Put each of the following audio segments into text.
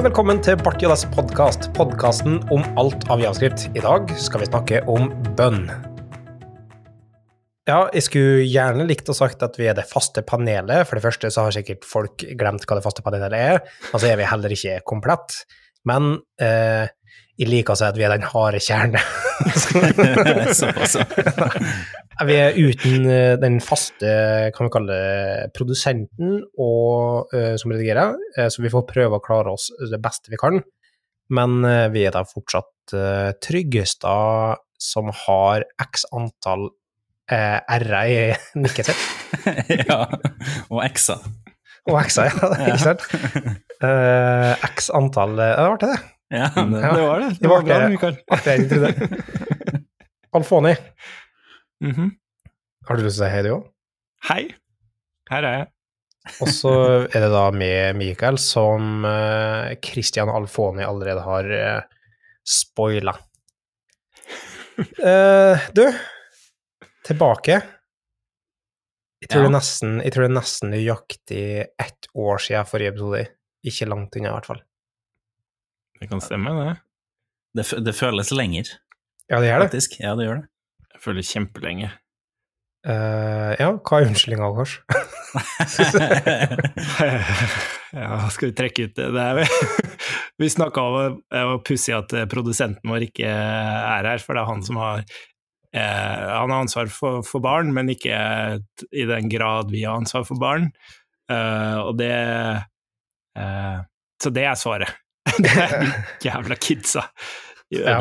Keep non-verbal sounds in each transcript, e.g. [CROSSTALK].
og velkommen til Barti og Dass podkast, podkasten om alt av javascript. I dag skal vi snakke om bønn. Ja, jeg skulle gjerne likt å sagt at vi er det faste panelet. For det første så har sikkert folk glemt hva det faste panelet er, og så er vi heller ikke komplett. Men eh, jeg liker å si at vi er den harde kjerne. [LAUGHS] Såpass. [LAUGHS] Vi er uten eh, den faste, kan vi kalle det, produsenten og, uh, som redigerer, eh, så vi får prøve å klare oss det beste vi kan. Men uh, vi er da fortsatt uh, Tryggestad som har x antall uh, r-er i nikket sitt. [LAUGHS] ja. Og x-er. Og x-er, ja, ikke sant? X antall Det var det, det. Ja, det, Ja. det var det. Det Det var bra. Mikael. [LAUGHS] Alfoni, Mhm. har du lyst til å si hei, du òg? Hei, her er jeg. Og så er det da med Mikael, som eh, Christian Alfoni allerede har uh, spoila. Eh, du, tilbake. Jeg tror, Ja. det er nesten, jeg tror det er nesten nøyaktig ett år siden forrige episode. Ikke langt unna, i hvert fall. Det kan stemme, det. Det, det føles lenger, Ja, det gjør det. faktisk. Ja, det gjør det. Jeg føler kjempelenge. Uh, ja, hva er unnskyldninga, Kors? [LAUGHS] ja, skal vi trekke ut det? det [LAUGHS] vi- vi snakka om det var pussig at eh, produsenten vår ikke er her, for det er han som har eh, Han har ansvar for, for barn, men ikke i den grad vi har ansvar for barn. Uh, og det uh, Så det er svaret. [LAUGHS] det er de jævla kidsa. De Ja.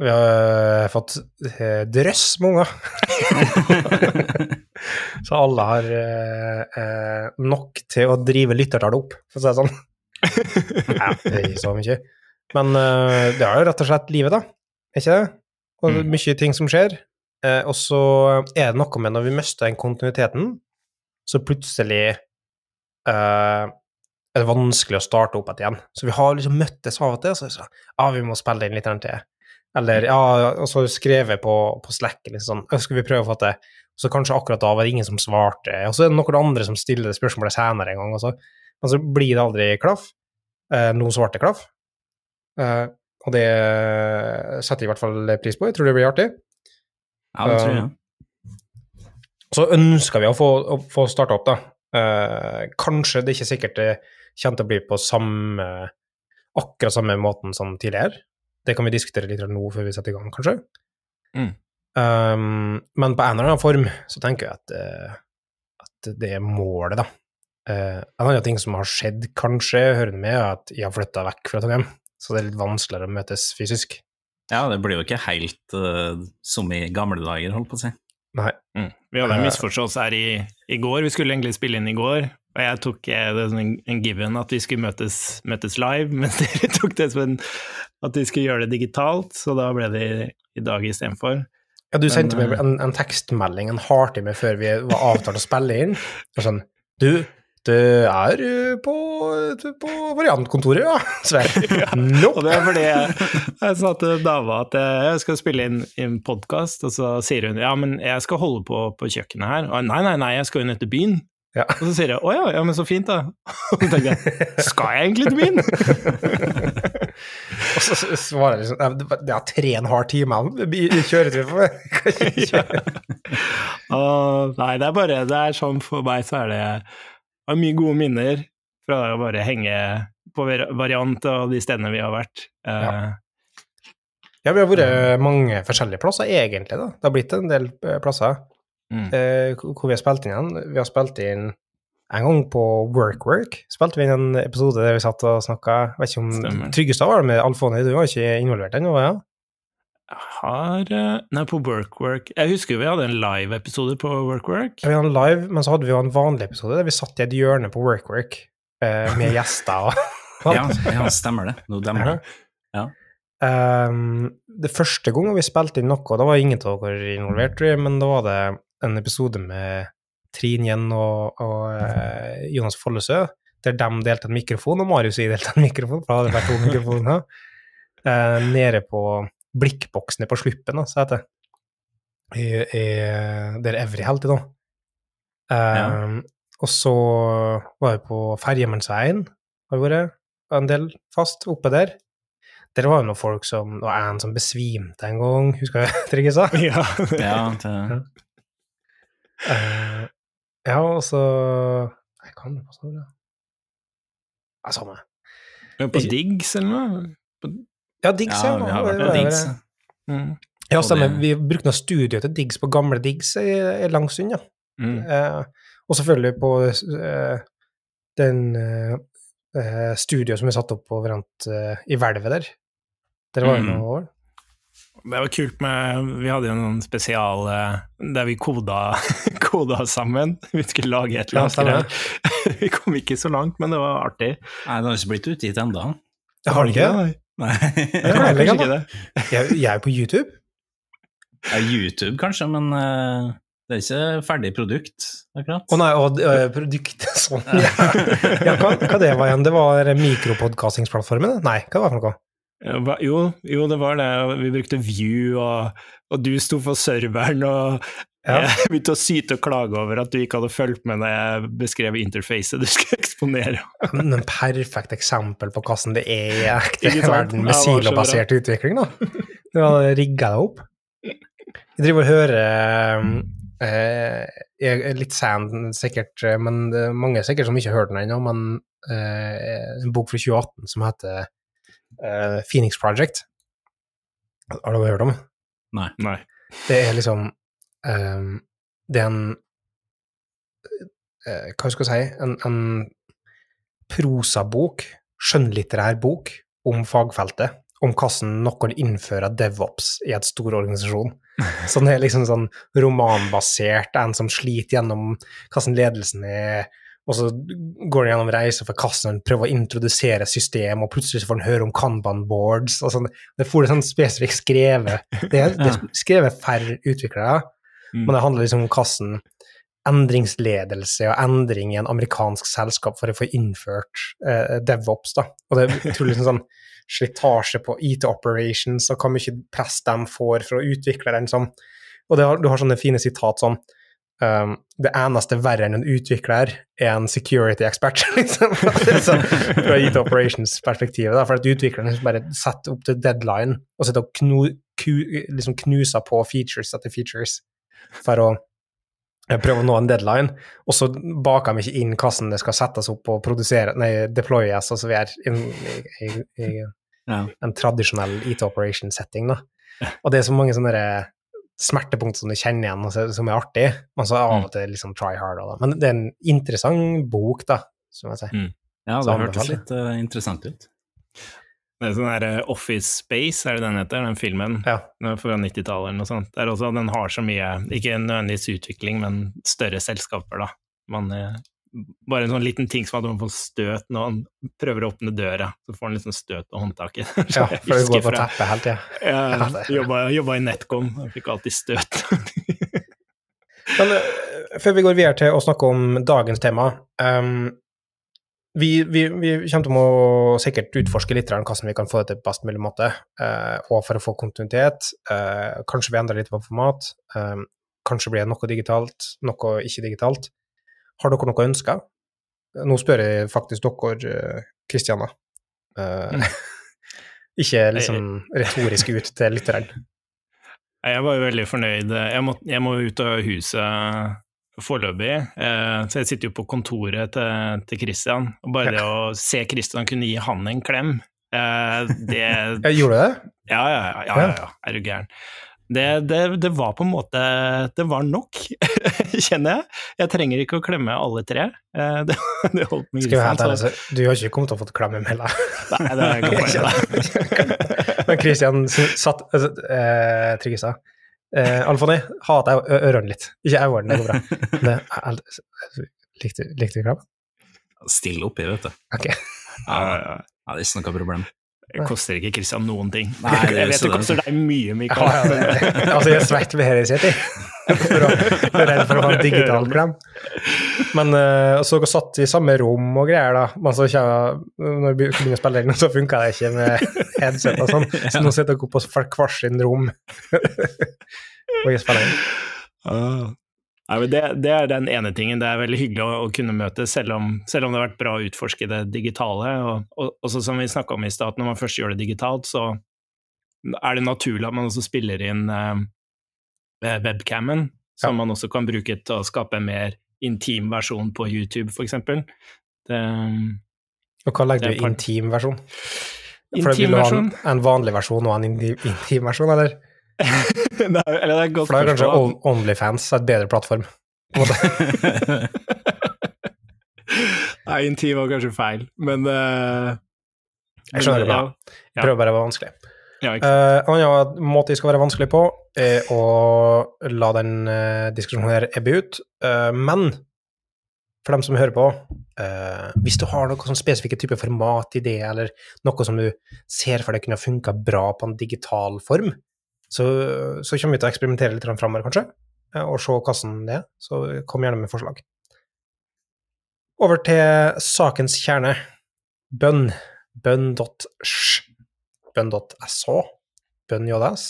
Vi har fått eh, drøss med unger. [LAUGHS] Så alle har eh, eh, nok til å drive lyttertallet opp, for å si det sånn. [LAUGHS] Nei, det er ikke så mye. Men eh, det er jo rett og slett livet, da. Er ikke det? Og er mye ting som skjer. Eh, og så er det noe med når vi mister den kontinuiteten, så plutselig eh, er det vanskelig å starte opp igjen. Så vi har liksom møttes av og til, og så sånn Ja, vi må spille inn litt til. Eller ja, og så skrevet på, på Slack liksom sånn Skal vi prøve å få til? Så kanskje akkurat da var det ingen som svarte, og så er det noen andre som stiller det spørsmålet senere en gang, og så, og så blir det aldri klaff. Eh, noe svarte klaff. Eh, og det setter jeg i hvert fall pris på. Jeg tror det blir artig. Ja, det tror jeg. Så ønsker vi å få, å få starta opp, da. Eh, kanskje det er ikke sikkert det kommer til å bli på samme akkurat samme måten som tidligere. Det kan vi diskutere litt nå før vi setter i gang, kanskje. Mm. Um, men på en eller annen form så tenker jeg at, uh, at det er målet, da. Uh, en annen ting som har skjedd, kanskje, hører med, er at jeg har flytta vekk fra Trondheim. Så det er litt vanskeligere å møtes fysisk. Ja, det blir jo ikke helt uh, som i gamle dager, holdt på å si. Nei. Mm. Vi hadde en misforståelse her i, i går. Vi skulle egentlig spille inn i går, og jeg tok eh, det som en, en given at vi skulle møtes, møtes live, [LAUGHS] mens dere tok det som en, at vi skulle gjøre det digitalt, så da ble det i, i dag istedenfor. Ja, du sendte meg en, en tekstmelding en halvtime før vi var avtalt å spille inn. Og sånn Du, det er eh, på, på variantkontoret, ja. [LAUGHS] Så No. Og det er fordi jeg, jeg sa til dama at eh, jeg skal spille inn en podkast, og så sier hun ja, men jeg skal holde på på kjøkkenet her. Og jeg, nei, nei, nei, jeg skal jo ned til byen. Ja. Og så sier jeg å ja, ja, men så fint, da. [LAUGHS] Og så tenker jeg skal jeg egentlig til min?' [LAUGHS] Og så svarer jeg liksom det er tre og en halv time i kjøretur for meg. [LAUGHS] ja. Og, nei, det er bare det er sånn for meg så er det jeg har mye gode minner fra å bare henge på var- variant og de stedene vi har vært. Eh, Ja. Ja, vi har vært mange forskjellige plasser, egentlig. da. Det har blitt en del eh, plasser mm. eh, hvor vi har spilt inn igjen. Vi har spilt inn en gang på Work Work. Spilte vi inn en episode der vi satt og snakka Vet ikke om Stemmer. Tryggestad var det med Alfoni, du var ikke involvert ennå? Ja? Har eh, Nei, på WorkWork Jeg husker vi hadde en live-episode på WorkWork. Ja, Vi hadde en live, men så hadde vi jo en vanlig episode der vi satt i et hjørne på Work Work eh, med gjester og [LAUGHS] Ja, ja, stemmer det. Nå demmer det. Ja. Um, det første gangen vi spilte inn noe, da var ingen av dere involvert, men da var det en episode med Trin Jen og, og eh, Jonas Follesø, der de delte en mikrofon, og Marius og jeg delte en mikrofon, for da hadde det vært to mikrofoner, [LAUGHS] eh, nede på blikkboksene på sluppen, da, så heter det. I, i, der Evry holdt til nå. Um, Og så var vi på Ferjemannsveien, har vi vært. en del fast oppe der. Der var jo noen folk som Det var en som besvimte en gang, husker du [LAUGHS] jeg sa? Ja. det, Ja, det, Eh, ja, og så Jeg kan det på ja. Ja, samme. På Diggs eller noe? Ja, Diggs, ja, ja. vi har vært på. Diggs. Mm. Ja, stemmer. Vi brukte noe studio til Diggs på gamle Diggs i en lang stund, ja. Mm. Eh, og selvfølgelig på eh, den eh, eh, studioet som er satt opp overalt eh, i hvelvet der. Der var det Mm. noe år. Det var kult med Vi hadde jo noen spesial eh, der vi koda, [LAUGHS] koda sammen. Vi skulle lage et eller annet. Ja. [LAUGHS] Vi kom ikke så langt, men det var artig. Nei, det har ikke blitt utgitt ennå. Jeg har det ikke. Nei. Nei. jeg, heller [LAUGHS] ikke ikke det. Jeg, jeg er på YouTube. Ja, YouTube kanskje, men uh, det er ikke ferdig produkt, akkurat. Å nei, og uh, produkt sånn. Ja, ja hva, hva det var igjen? Det var mikropodkastingsplattformen? Nei, hva var det for noe? Hva- Jo, jo, det var det. Vi brukte View, og, og du sto for serveren, og Ja. jeg [LAUGHS] begynte å syte og klage over at du ikke hadde fulgt med når jeg beskrev interfacet du skulle eksponere. En perfekt eksempel på hvordan det er i [LAUGHS] ekte verden med det var silobasert utvikling, da. Du har rigga deg opp. Jeg driver og hører eh, er Litt sand, sikkert, eh, men det er mange sikkert som ikke har hørt den ennå, men eh, en bok fra 2018 som heter eh, Phoenix Project. Har du hørt om? Nei. Det er liksom um, Det er en uh, Hva skal jeg si En, en prosabok, skjønnlitterær bok, om fagfeltet. Om hvordan noen innfører devops i et stor organisasjon. Så det er liksom sånn romanbasert, en som sliter gjennom hvordan ledelsen er, og så går den gjennom reiser for kassen, en prøver å introdusere system, og plutselig så får han høre om kanban boards og sånn. Det får det sånn spesifikt skrevet. Det er, det er skrevet for utviklere, Mm. men det handler liksom om kassen. endringsledelse og endring i en amerikansk selskap for å få innført eh, DevOps. Da. Og det er utrolig sånn, sånn slitasje på IT operations og hvor mye press de får fra utvikleren. Sånn. og det har, du har sånne fine sitat som um, det eneste verre enn en utvikler er en security expert, [LAUGHS] liksom. så, fra IT operations-perspektivet. For at utvikleren liksom bare setter opp til deadline og sitter og knu, liksom knuser på features etter features for å eh, prøve å nå en deadline, og så baker de ikke inn hvordan det skal settes opp og produsere, nei, deployes inn i, i, i Ja. en tradisjonell IT operation setting. Da. [LAUGHS] Og det er så mange sånne smertepunkt som du kjenner igjen, og som er artig, men så av og til liksom try hard. Da. Men det er en interessant bok, da, som jeg sier. Ja, det hørtes litt uh, interessant ut. Det er sånn der eh, Office Space, er det den heter, den filmen Ja. Den fra 90-tallet eller noe sånt. Det er også, den har så mye, ikke nødvendigvis utvikling, men større selskaper, da. Man, eh, bare en sånn liten ting som at man får støt når han prøver å åpne døra, så får han liksom støt på håndtaket. [LAUGHS] ja, for du går på teppet hele tida. [LAUGHS] Ja, jobba, jobba i Netcom, jeg fikk alltid støt. [LAUGHS] Men eh, før vi går videre til å snakke om dagens tema um, vi, vi, vi kommer til å sikkert utforske litt hvordan vi kan få det til på best mulig måte, uh, og for å få kontinuitet. Uh, kanskje vi endrer litt på format. Um, kanskje blir det noe digitalt, noe ikke digitalt. Har dere noe ønsker? Nå spør jeg faktisk dere, Kristiana. Mm. [LAUGHS] ikke liksom retorisk ut til lytteren. [LAUGHS] Jeg var jo veldig fornøyd. Jeg må, jeg må ut av huset foreløpig, eh, så jeg sitter jo på kontoret til, til Christian. Og bare det å se Christian kunne gi han en klem, eh, det [LAUGHS] Gjorde du det? Ja, ja, ja, ja, ja, ja. er du gæren. Det, det, det var på en måte Det var nok, [LAUGHS] kjenner jeg. Jeg trenger ikke å klemme alle tre. Eh, Det, [LAUGHS] det holdt med Skal vi være helt Så, så du har ikke kommet til å få klemme med heller. nei, det er godt. [LAUGHS] Men Christian satt altså, eh, sa, Eh, Alfoni, hater jeg ørene litt. Ikke øynene, det går bra. Det, likte, likte du klemmen? Stille oppi, vet du. Ok. Ja, ja, ja. Ja, det er ikke noe problem. Det koster ikke Kristian noen ting. Nei, det jeg vet det koster deg mye, Mikael. ja, det, [LAUGHS] altså, jeg svetter ved her jeg sitter. For å, jeg er redd for å ha en digital klem. Men uh, så satt i samme rom og greier, da. Men så kommer, når vi begynner å spille inn, så funka det ikke med headset og sånn. Så nå sitter dere på hvert sin rom [LAUGHS] og jeg spiller inn. Ah. Det, det er den ene tingen. Det er veldig hyggelig å, å kunne møte, selv om, selv om det har vært bra å utforske det digitale. Og, og også som vi snakka om i stad, når man først gjør det digitalt, så er det naturlig at man også spiller inn eh, webcamen, som Ja. man også kan bruke til å skape en mer intim versjon på YouTube, eksempel. Og hva legger er du i intim versjon? For intim versjon? en vanlig versjon og en intim, intim versjon, eller? [LAUGHS] er, eller det er godt For da er kanskje. On- Onlyfans et bedre plattform. [LAUGHS] Nei, intim var kanskje feil, men uh, Jeg skjønner det bra. ja. Jeg prøver bare å være vanskelig. Ja, Uh, en annen måte jeg skal være vanskelig på, er å la den uh, diskusjonen her ebbe ut. Uh, men for dem som hører på, eh, hvis du har noe sånn spesifikke type det, eller noe som du ser for deg kunne funka bra på en digital form, så, så kommer vi til å eksperimentere litt framover, kanskje, eh, og se hvordan det er. Så kom gjerne med forslag. Over til sakens kjerne. Bønn. Bønn.sj. Bønn.sh. Bønn.js.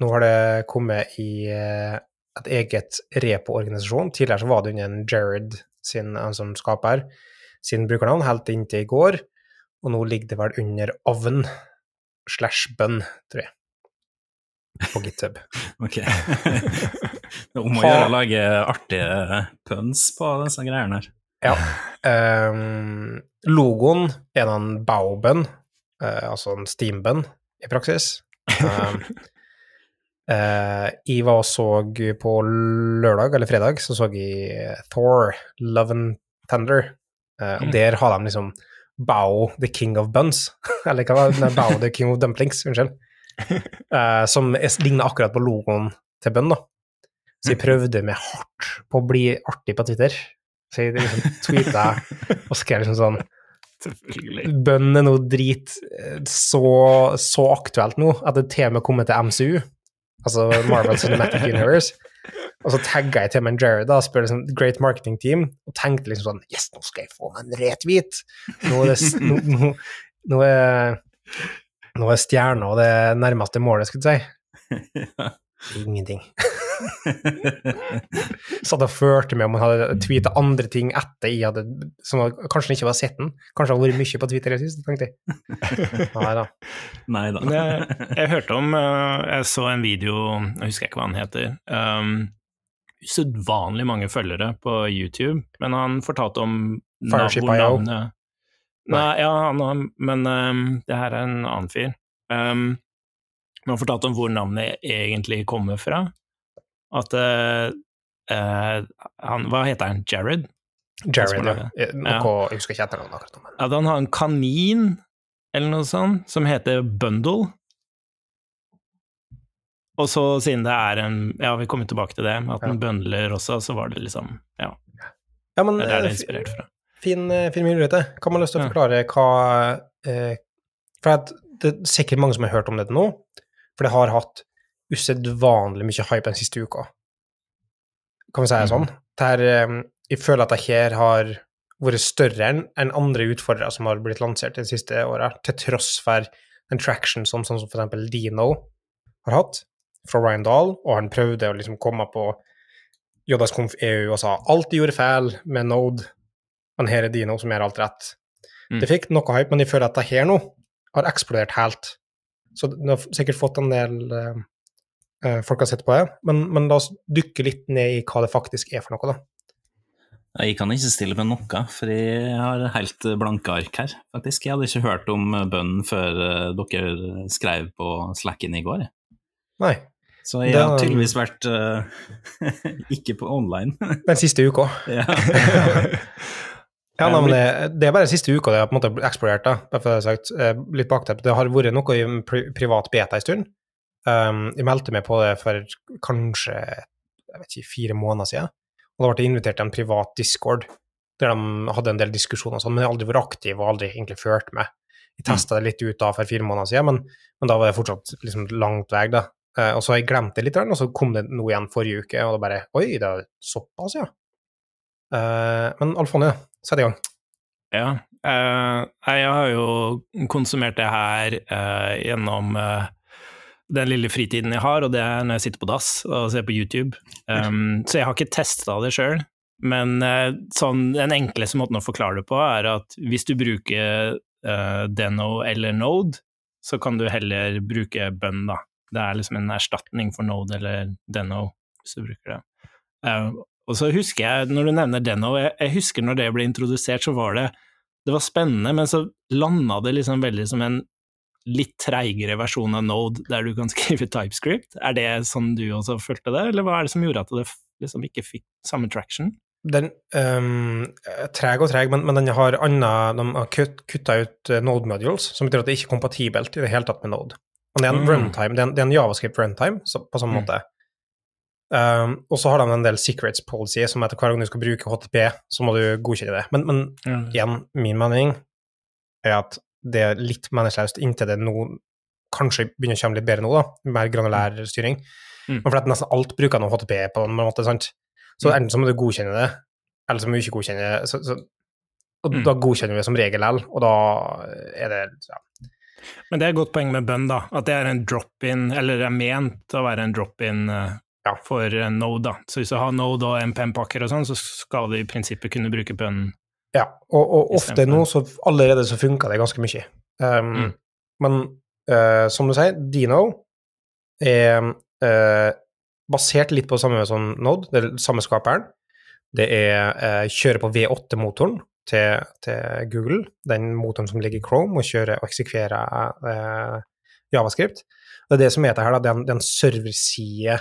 Nå har det kommet i eh, et eget repo-organisasjon. Tidligere så var det under Jared sin, som skaper, sin brukernavn, helt inntil i går. Og nå ligger det vel under ovn slash bønn, tror jeg, på GitHub. [LAUGHS] Ok. Om å gjøre å lage artige puns på disse greiene her. Ja. Um, logoen er en bao-bønn, eh, altså en steam-bønn i praksis. Um, uh, jeg var og så på lørdag eller fredag, så så jeg Thor, Love and Tender. Uh, Mm. der har de liksom Bao, the king of buns. [LAUGHS] eller hva var det? Bao, the king of dumplings, unnskyld. [LAUGHS] Eh, som ligner akkurat på logoen til bønn, da. Så jeg prøvde meg hardt på å bli artig på Twitter. Så jeg liksom tweeta og skrev liksom sånn Bønn er noe drit eh, så, så aktuelt nå at det til og med kommer til MCU, altså Marvel Cinematic Universe. Og så tagga jeg til meg en Jared da, spør liksom Great Marketing Team, og tenkte liksom sånn Yes, nå skal jeg få meg en retvit! Nå er, det, nå, nå, nå er, nå er stjerna det nærmeste målet, skulle jeg si. [LAUGHS] Ingenting. [LAUGHS] Satt og førte med om han hadde tweeta andre ting etter jeg hadde som kanskje han ikke var sett den. Kanskje han har vært mye på Twitter i det siste, tenkte jeg. [LAUGHS] Nei da. Nei da. Jeg, jeg hørte om eh, Jeg så en video, jeg husker ikke hva han heter. Um, Usedvanlig mange følgere på YouTube, men han fortalte om nav- Fireship hvor IO. navnet- Nei, ja, han, men um, det her er en annen fyr. Um, men han fortalte om hvor navnet egentlig kommer fra. At uh, uh, han Hva heter han? Jared? Jared, ja. Ja. Noe, jeg husker ikke etternavnet akkurat men At han har en kanin, eller noe sånt, som heter Bundle. Og så siden det er en Ja, vi kommer tilbake til det, at den bøndler også, så var det liksom Ja, Ja, men det er det eh, inspirert fra. Fin, eh, fin mulighet. Kan man lyst til å forklare hva eh, For at det er sikkert mange som har hørt om dette nå, for det har hatt usedvanlig mye hype den siste uka. Kan vi si det sånn? Det her, eh, jeg føler at det her har vært større enn andre utfordrere som har blitt lansert de siste åra, til tross for en traction som sånn som eksempel Dino har hatt, fra Ryan Dahl, og han prøvde å liksom komme på JSConf EU og sa alt de gjorde feil med Node, men her er Dino som gjør alt rett. Mm. Det fikk noe hype, men jeg føler at det her nå har eksplodert helt. Så det har sikkert fått en del eh, folk har sett på det, men, men la oss dykke litt ned i hva det faktisk er for noe, da. Jeg kan ikke stille med noe, for jeg har helt blanke ark her, faktisk. Jeg hadde ikke hørt om bønnen før eh, dere skrev på Slacken i går. Nei, Så jeg har tydeligvis vært uh, [LAUGHS] ikke på online. den siste uka. ja. [LAUGHS] Ja, nei, men det, det er bare siste uka det har på en måte eksplodert, da. Derfor har jeg sagt eh, litt bakteppe. Det har vært noe i privat beta en stund. Um, jeg meldte meg på det for kanskje jeg vet ikke, fire måneder siden. Og da ble jeg invitert til en privat discord, der de hadde en del diskusjoner og sånn, men jeg har aldri vært aktiv og aldri egentlig ført med. Jeg testa det litt ut da for fire måneder siden, men, men da var det fortsatt liksom langt vei, da. Eh, og så har jeg glemt det litt, og så kom det noe igjen forrige uke, og da bare Oi, det er såpass, ja. Eh, men Alfonne, sett i gang. Ja. eh, jeg har jo konsumert det her eh, gjennom den lille fritiden jeg har, og det er når jeg sitter på dass og ser på YouTube. Um, så jeg har ikke testa det sjøl, men uh, sånn, den enkleste måten å forklare det på, er at hvis du bruker uh, Deno eller Node, så kan du heller bruke bønn, da. Det er liksom en erstatning for Node eller Deno, hvis du bruker det. Uh, og så husker jeg, når du nevner Deno, jeg, jeg husker når det ble introdusert, så var det det var spennende, men så landa det liksom veldig som en litt treigere versjon av Node, der du kan [LAUGHS] skrive TypeScript. Er det sånn du også følte det, eller hva er det som gjorde at det liksom ikke fikk samme traction? Den um, treg og treg, men, men, den har anna De har kutt, kutta ut eh, Node modules, som betyr at det ikke er kompatibelt i det hele tatt med Node. Og det er en mm. runtime, det er en, det er en javascript runtime så, på samme mm. måte. Um, og så har de en del secrets policy, som etter hver gang du skal bruke HTP, så må du godkjenne det. Men, men mm. igjen, min mening er at det er litt meningsløst inntil det nå kanskje begynner å komme litt bedre nå, da, mer granulær styring. Mm. Men for at nesten alt bruker nå HTP på en måte, sant. Så mm. enten så må du godkjenne det, eller så må du ikke godkjenne det. Så, så, og mm. da godkjenner vi det som regel L, og da er det ja. Men det er et godt poeng med bønn, da. At det er en drop-in, eller er ment å være en drop-in uh, ja. for Node. da. Så hvis du har Node og MPM-pakker og sånn, så skal du i prinsippet kunne bruke bønn. Ja, og, og ofte nå så allerede så funker det ganske mye. Um, mm. Men uh, som du sier, Dino er uh, basert litt på det samme som Node, det er samme skaperen. Det er uh, kjøre på V8-motoren til, til, Google, den motoren som ligger i Chrome, og kjøre og eksekvere javascript. Det er det som heter her, da, det er en, en serverside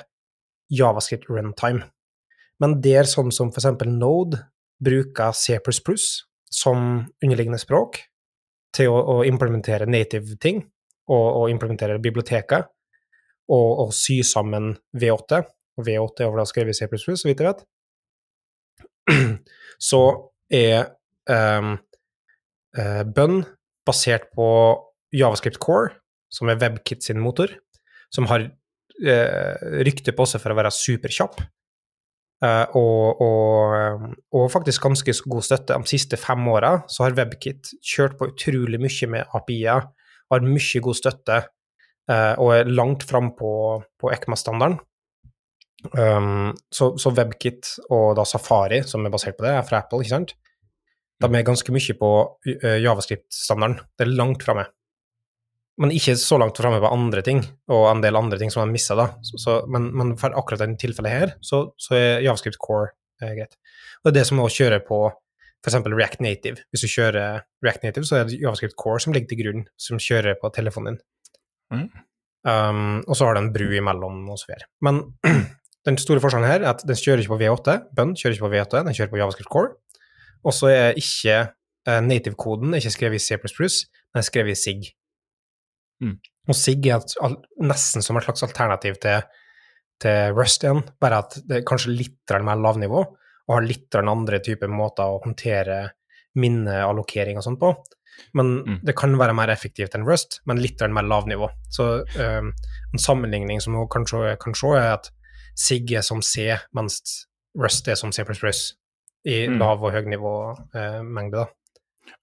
javascript runtime. Men der sånn som for eksempel Node bruker C++ som underliggende språk til å, å implementere native ting, og, og implementere biblioteket, og, og, sy sammen V8, og V8 er da skrevet i C++, så vidt jeg vet, [CLEARS THROAT] så er um, bønn basert på Javascript Core, som er WebKit sin motor, som har rykte på seg for å være superkjapp. Eh, og, og, og, faktisk ganske god støtte. De siste fem åra så har WebKit kjørt på utrolig mye med API-er, har mye god støtte eh, og er langt fram på, på ECMA-standarden. Um, så, så, WebKit og da Safari, som er basert på det, er fra Apple, ikke sant? De er ganske mye på javascript-standarden. Det er langt framme men ikke så langt framme på andre ting, og en del andre ting som man missa, da. Så, men, men, for akkurat dette tilfellet her, så, så er Javascript Core eh, greit. Og det er det som å kjøre på f.eks. React Native. Hvis du kjører React Native, så er det Javascript Core som ligger til grunn, som kjører på telefonen din. Mm. Um, og så har du en bru imellom og så videre. Men [CLEARS THROAT] den store forskjellen her er at den kjører ikke på V8. Bønn kjører ikke på V8, den kjører på Javascript Core. Og så er ikke eh, native-koden ikke skrevet i C++, den er skrevet i SIG. Mm. Og SIG er nesten som et slags alternativ til, til Rust igjen, bare at det er kanskje litt mer lavnivå, og har litt andre typer måter å håndtere minneallokering og sånn på. Men mm. det kan være mer effektivt enn Rust, men litt mer lavnivå. Så um, en sammenligning som hun kanskje kan se, er at SIG er som C, mens Rust er som C++ i mm. lav- og høynivå-mengde. Uh,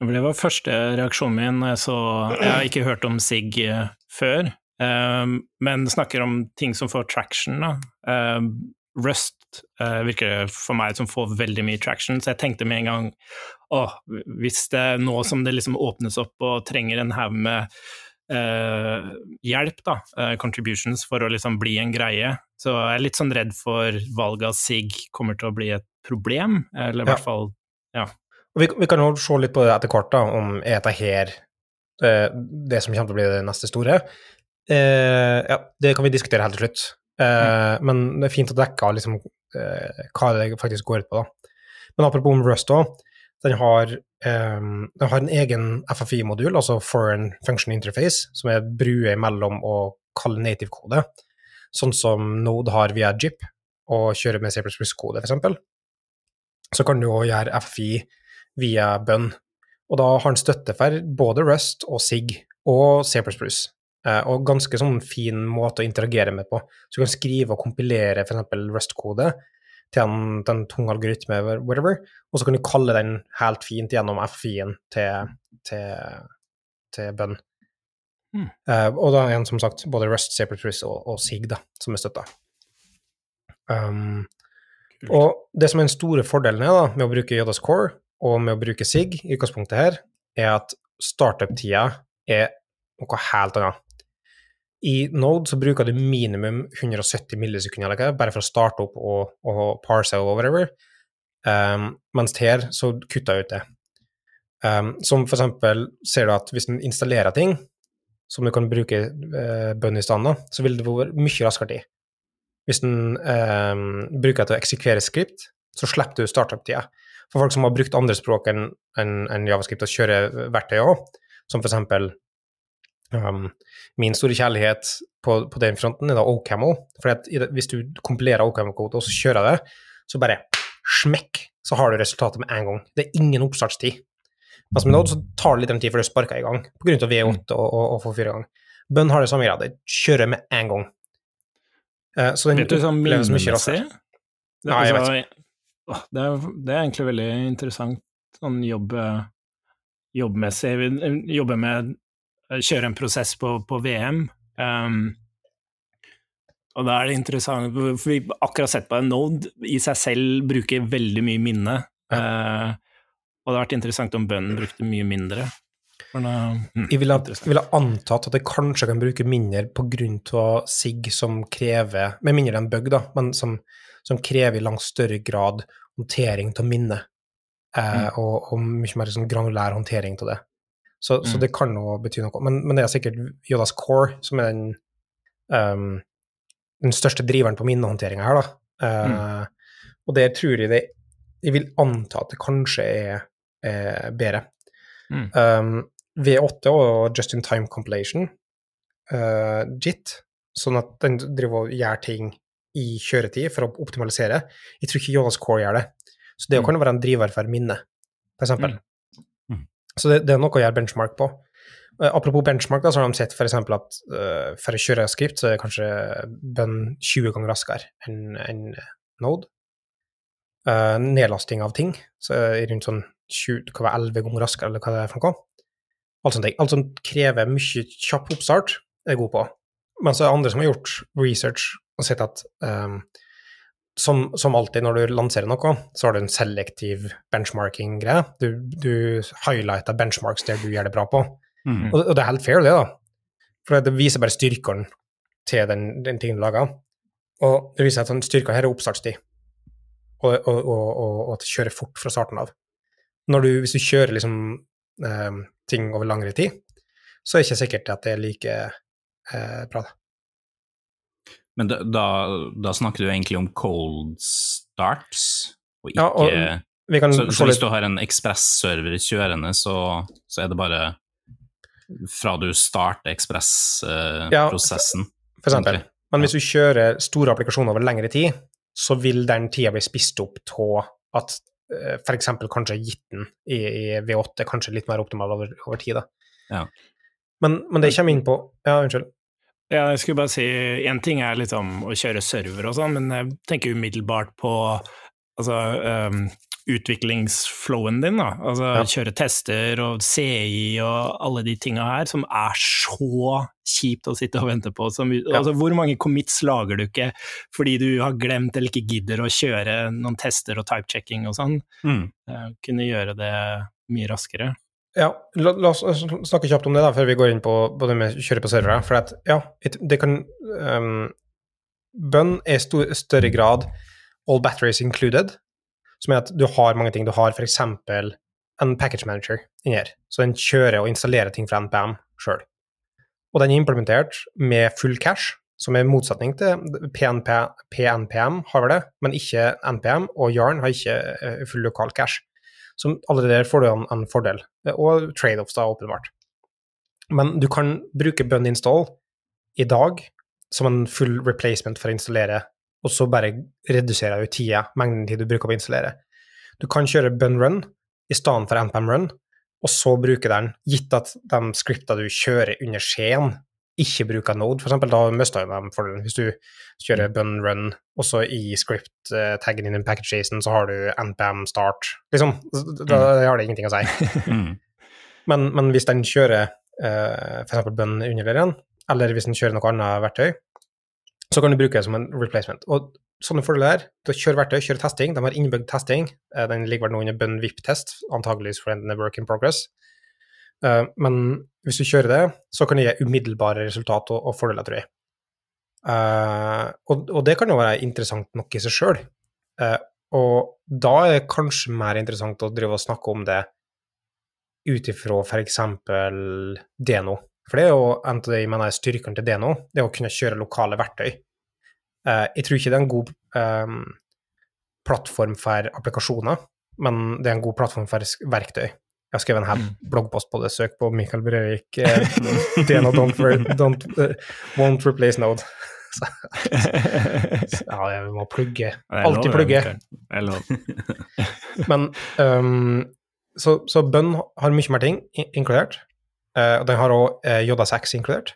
det var første reaksjonen min, så jeg har ikke hørt om SIG eh, før, um, men snakker om ting som får traction. Da. Um, Rust uh, virker for meg som får veldig mye traction, så jeg tenkte med en gang å, hvis det er nå som det liksom åpnes opp og trenger en haug med uh, hjelp, da, uh, contributions, for å liksom bli en greie, så jeg er litt sånn redd for valget av SIG kommer til å bli et problem, eller i hvert fall ja. Vi, vi, kan jo se litt på det etter hvert, da, om er dette her eh, det som kommer til å bli det neste store. Eh, ja, det kan vi diskutere helt til slutt. Eh, mm. Men det er fint å dekke liksom, eh, hva det faktisk går ut på. da. Men apropos om Rust òg, den, har, um, den har en egen FFI-modul, altså Foreign Function Interface, som er brue mellom å kalle native-kode, sånn som Node har via JIP, og kjøre med C++-kode, f.eks. Så kan du òg gjøre FFI via bønn. Og da har han støtte for både Rust og SIG og C++. Eh, og ganske sånn fin måte å interagere med på. Så du kan skrive og kompilere f.eks. Rust-kode til en, til en tung algoritme, whatever, og så kan du kalle den helt fint gjennom FI-en til, til, til bønn. Mm. Og da er en som sagt både Rust, C++ og, og SIG da, som er støtta. Um, og det som er den store fordelen er da, med å bruke JS Core og med å bruke SIG i utgangspunktet her, er at startup-tida er noe helt annet. I Node så bruker du minimum 170 millisekunder eller hva, bare for å starte opp og, og parse og whatever, um, mens her så kutter jeg ut det. Um, som for eksempel ser du at hvis du installerer ting som du kan bruke uh, bønn i stand, så vil det være mye raskere tid. Hvis du um, bruker det til å eksekvere skript, så slipper du startup-tida. For folk som har brukt andre språk enn en, en javascript og kjører verktøy òg, som eksempel um, min store kjærlighet på, på den fronten er da OCaml. For hvis du kompilerer OCaml-kode og så kjører det, så bare smekk, så har du resultatet med en gang. Det er ingen oppstartstid. Mens med Node så tar det litt tid før det sparker i gang, av V8 og, og, og får fyre i gang. Bønn har det samme greia, det kjører med en gang. Uh, så den oppleves mye raskere. Nei, jeg vet åh, det, er, det er egentlig veldig interessant sånn jobb, eh, jobbmessig. Jobbe med å kjøre en prosess på, på VM. Um, og da er det interessant, for vi har akkurat sett på en Node i seg selv bruker veldig mye minne. Uh, og det har vært interessant om bønnen brukte mye mindre. Mm, Jeg ville, jeg ville antatt at det kanskje kan bruke mindre på grunn av SIG som krever, med mindre enn bug, da, men som, som krever i langt større grad håndtering av minne, eh, og, og mye mer sånn granulær håndtering av det. Så, så Mm. det kan nå bety noe. Men, men det er sikkert Jodas Core som er den, um, den største driveren på minnehåndteringa her, da. Eh, Og det tror jeg det Jeg vil anta at det kanskje er, er bedre. Mm. Um, V8 og Just in Time Compilation, uh, JIT, sånn at den driver og gjør ting i kjøretid for å optimalisere. Jeg tror ikke Jonas Core gjør det. Så det Mm. kan være en driver for minne, for eksempel. Mm. Så det, det er noe å gjøre benchmark på. Uh, apropos benchmark, da, så har de sett eksempel at uh, for å kjøre skript, så er det kanskje bønn 20 ganger raskere enn en Node. Uh, nedlasting av ting, så er det rundt sånn 20, hva kan 11 ganger raskere, eller hva det er for noe. Alt sånt. Alt som krever mye kjapp oppstart, er jeg god på. Men så er det andre som har gjort research og sett at um, som, som alltid når du lanserer noe, så har du en selektiv benchmarking-greie. Du, du highlighter benchmarks der du gjør det bra på. Mm. Og, og det er helt fair, det, da. For det viser bare styrkene til den, den tingen du lager. Og det viser at sånn, styrka her er oppstartstid, og, og, og, at det kjører fort fra starten av. Når du, hvis du kjører liksom, um, ting over langere tid, så er det ikke sikkert at det er like eh, bra. Men da, da, da snakker du egentlig om cold starts, og ikke Ja, og Vi kan så, så hvis du har en ekspress-server kjørende, så, så er det bare fra du starter Ja, ekspress-prosessen? for eksempel. Men hvis du kjører store applikasjoner over lengre tid, så vil den tida bli spist opp av at f.eks. for eksempel kanskje gitten i, i V8 er kanskje litt mer optimal over, over tid, da. Ja. Men, men det kommer inn på Ja, unnskyld. Ja, jeg skulle bare si, én ting er liksom å kjøre server og sånn, men jeg tenker umiddelbart på altså, um, utviklingsflowen din, da. Altså Ja. kjøre tester og CI og alle de tinga her, som er så kjipt å sitte og vente på. Som, altså, hvor mange commits lager du ikke fordi du har glemt eller ikke gidder å kjøre noen tester og typechecking og sånn? Mm. Uh, kunne gjøre det mye raskere. Ja, la, la oss snakke kjapt om det da, før vi går inn på, på det med kjøre på servere. For at, ja, det kan um, Bønn er i stor, større grad all batteries included, som er at du har mange ting. Du har f.eks. en package manager inni her, så den kjører og installerer ting fra NPM sjøl. Og den er implementert med full cash, som er motsetning til PNP, PNPM, har vel det, men ikke NPM, og Yarn har ikke eh, full lokal cash. Så allerede der får du en, en fordel, og trade-offs da, åpenbart. Men du kan bruke bun install i dag som en full replacement for å installere, og så bare reduserer du tida, mengden tid du bruker på å installere. Du kan kjøre bun run i stedet for npm run, og så bruke den, gitt at de skripta du kjører under skjeen, ikke bruker Node, eksempel, da mister du den fordelen. Hvis du kjører bun run, og så i script-taggen din i package-jason, så har du npm start, liksom. Da, da har det ingenting å si. [LAUGHS] Mm. Men, men hvis den kjører uh, f.eks. bun under der eller hvis den kjører noe annet verktøy, så kan du bruke det som en replacement. Og sånne fordeler her, til å kjøre verktøy, kjøre testing, de har innebygd testing, uh, den ligger vel nå under bun VIP-test, antageligvis for en work in progress. Uh, men hvis du kjører det, så kan det gi umiddelbare resultat og, fordeler, tror jeg. Uh, og, det kan jo være interessant nok i seg sjøl. Uh, og da er det kanskje mer interessant å drive og snakke om det ut ifra f.eks. Deno. For det er jo en av de mener jeg, styrkene til Deno, det er å kunne kjøre lokale verktøy. Jeg tror ikke det er en god plattform for applikasjoner, men det er en god plattform for verktøy. Jeg har skrevet en hel mm. bloggpost på det. Søk på Michael Brevik. Uh, Deno don't, don't uh, won't replace Node [LAUGHS] ja, jeg må plugge. Alltid plugge. [LAUGHS] Men um, så, så bønn har mye mer ting inkludert. Uh, og den har òg uh, eh, J6 inkludert.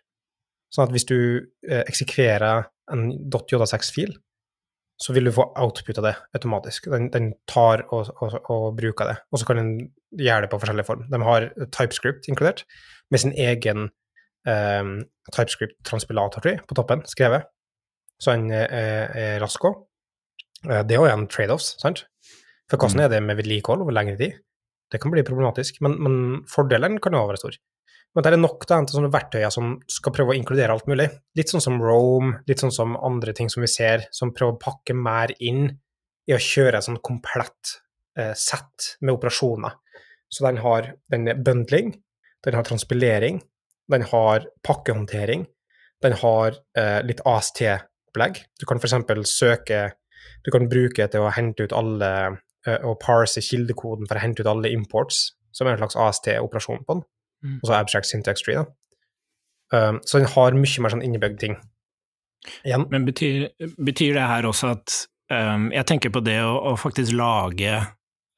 Sånn at hvis du uh, eksekverer en .j6-fil, så vil du få output av det automatisk. Den, den tar og, og, og, bruker det. Og så kan den gjøre det på forskjellige form. De har TypeScript inkludert, med sin egen um, TypeScript-transpilator på toppen, skrevet, så han er, er rask òg. Eh, det er jo en trade-offs, sant? For hvordan mm. er det med vedlikehold over lengre tid? Det kan bli problematisk, men, men fordelen kan jo være stor. Men det er nok da, til sånne verktøyer som skal prøve å inkludere alt mulig. Litt sånn som Rome, litt sånn som andre ting som vi ser, som prøver å pakke mer inn i å kjøre et sånn komplett eh, sett med operasjoner. Så den har den bundling, den har transpilering, den har pakkehåndtering, den har eh, litt AST-opplegg. Du kan f.eks. søke Du kan bruke til å hente ut alle eh, og parse kildekoden for å hente ut alle imports, som er en slags AST-operasjon på den. Mm. Og så abstract syntax tree, da. Um, så den har mye mer sånn innebygd ting. Igjen. Men betyr, betyr, det her også at um, Jeg tenker på det å, å faktisk lage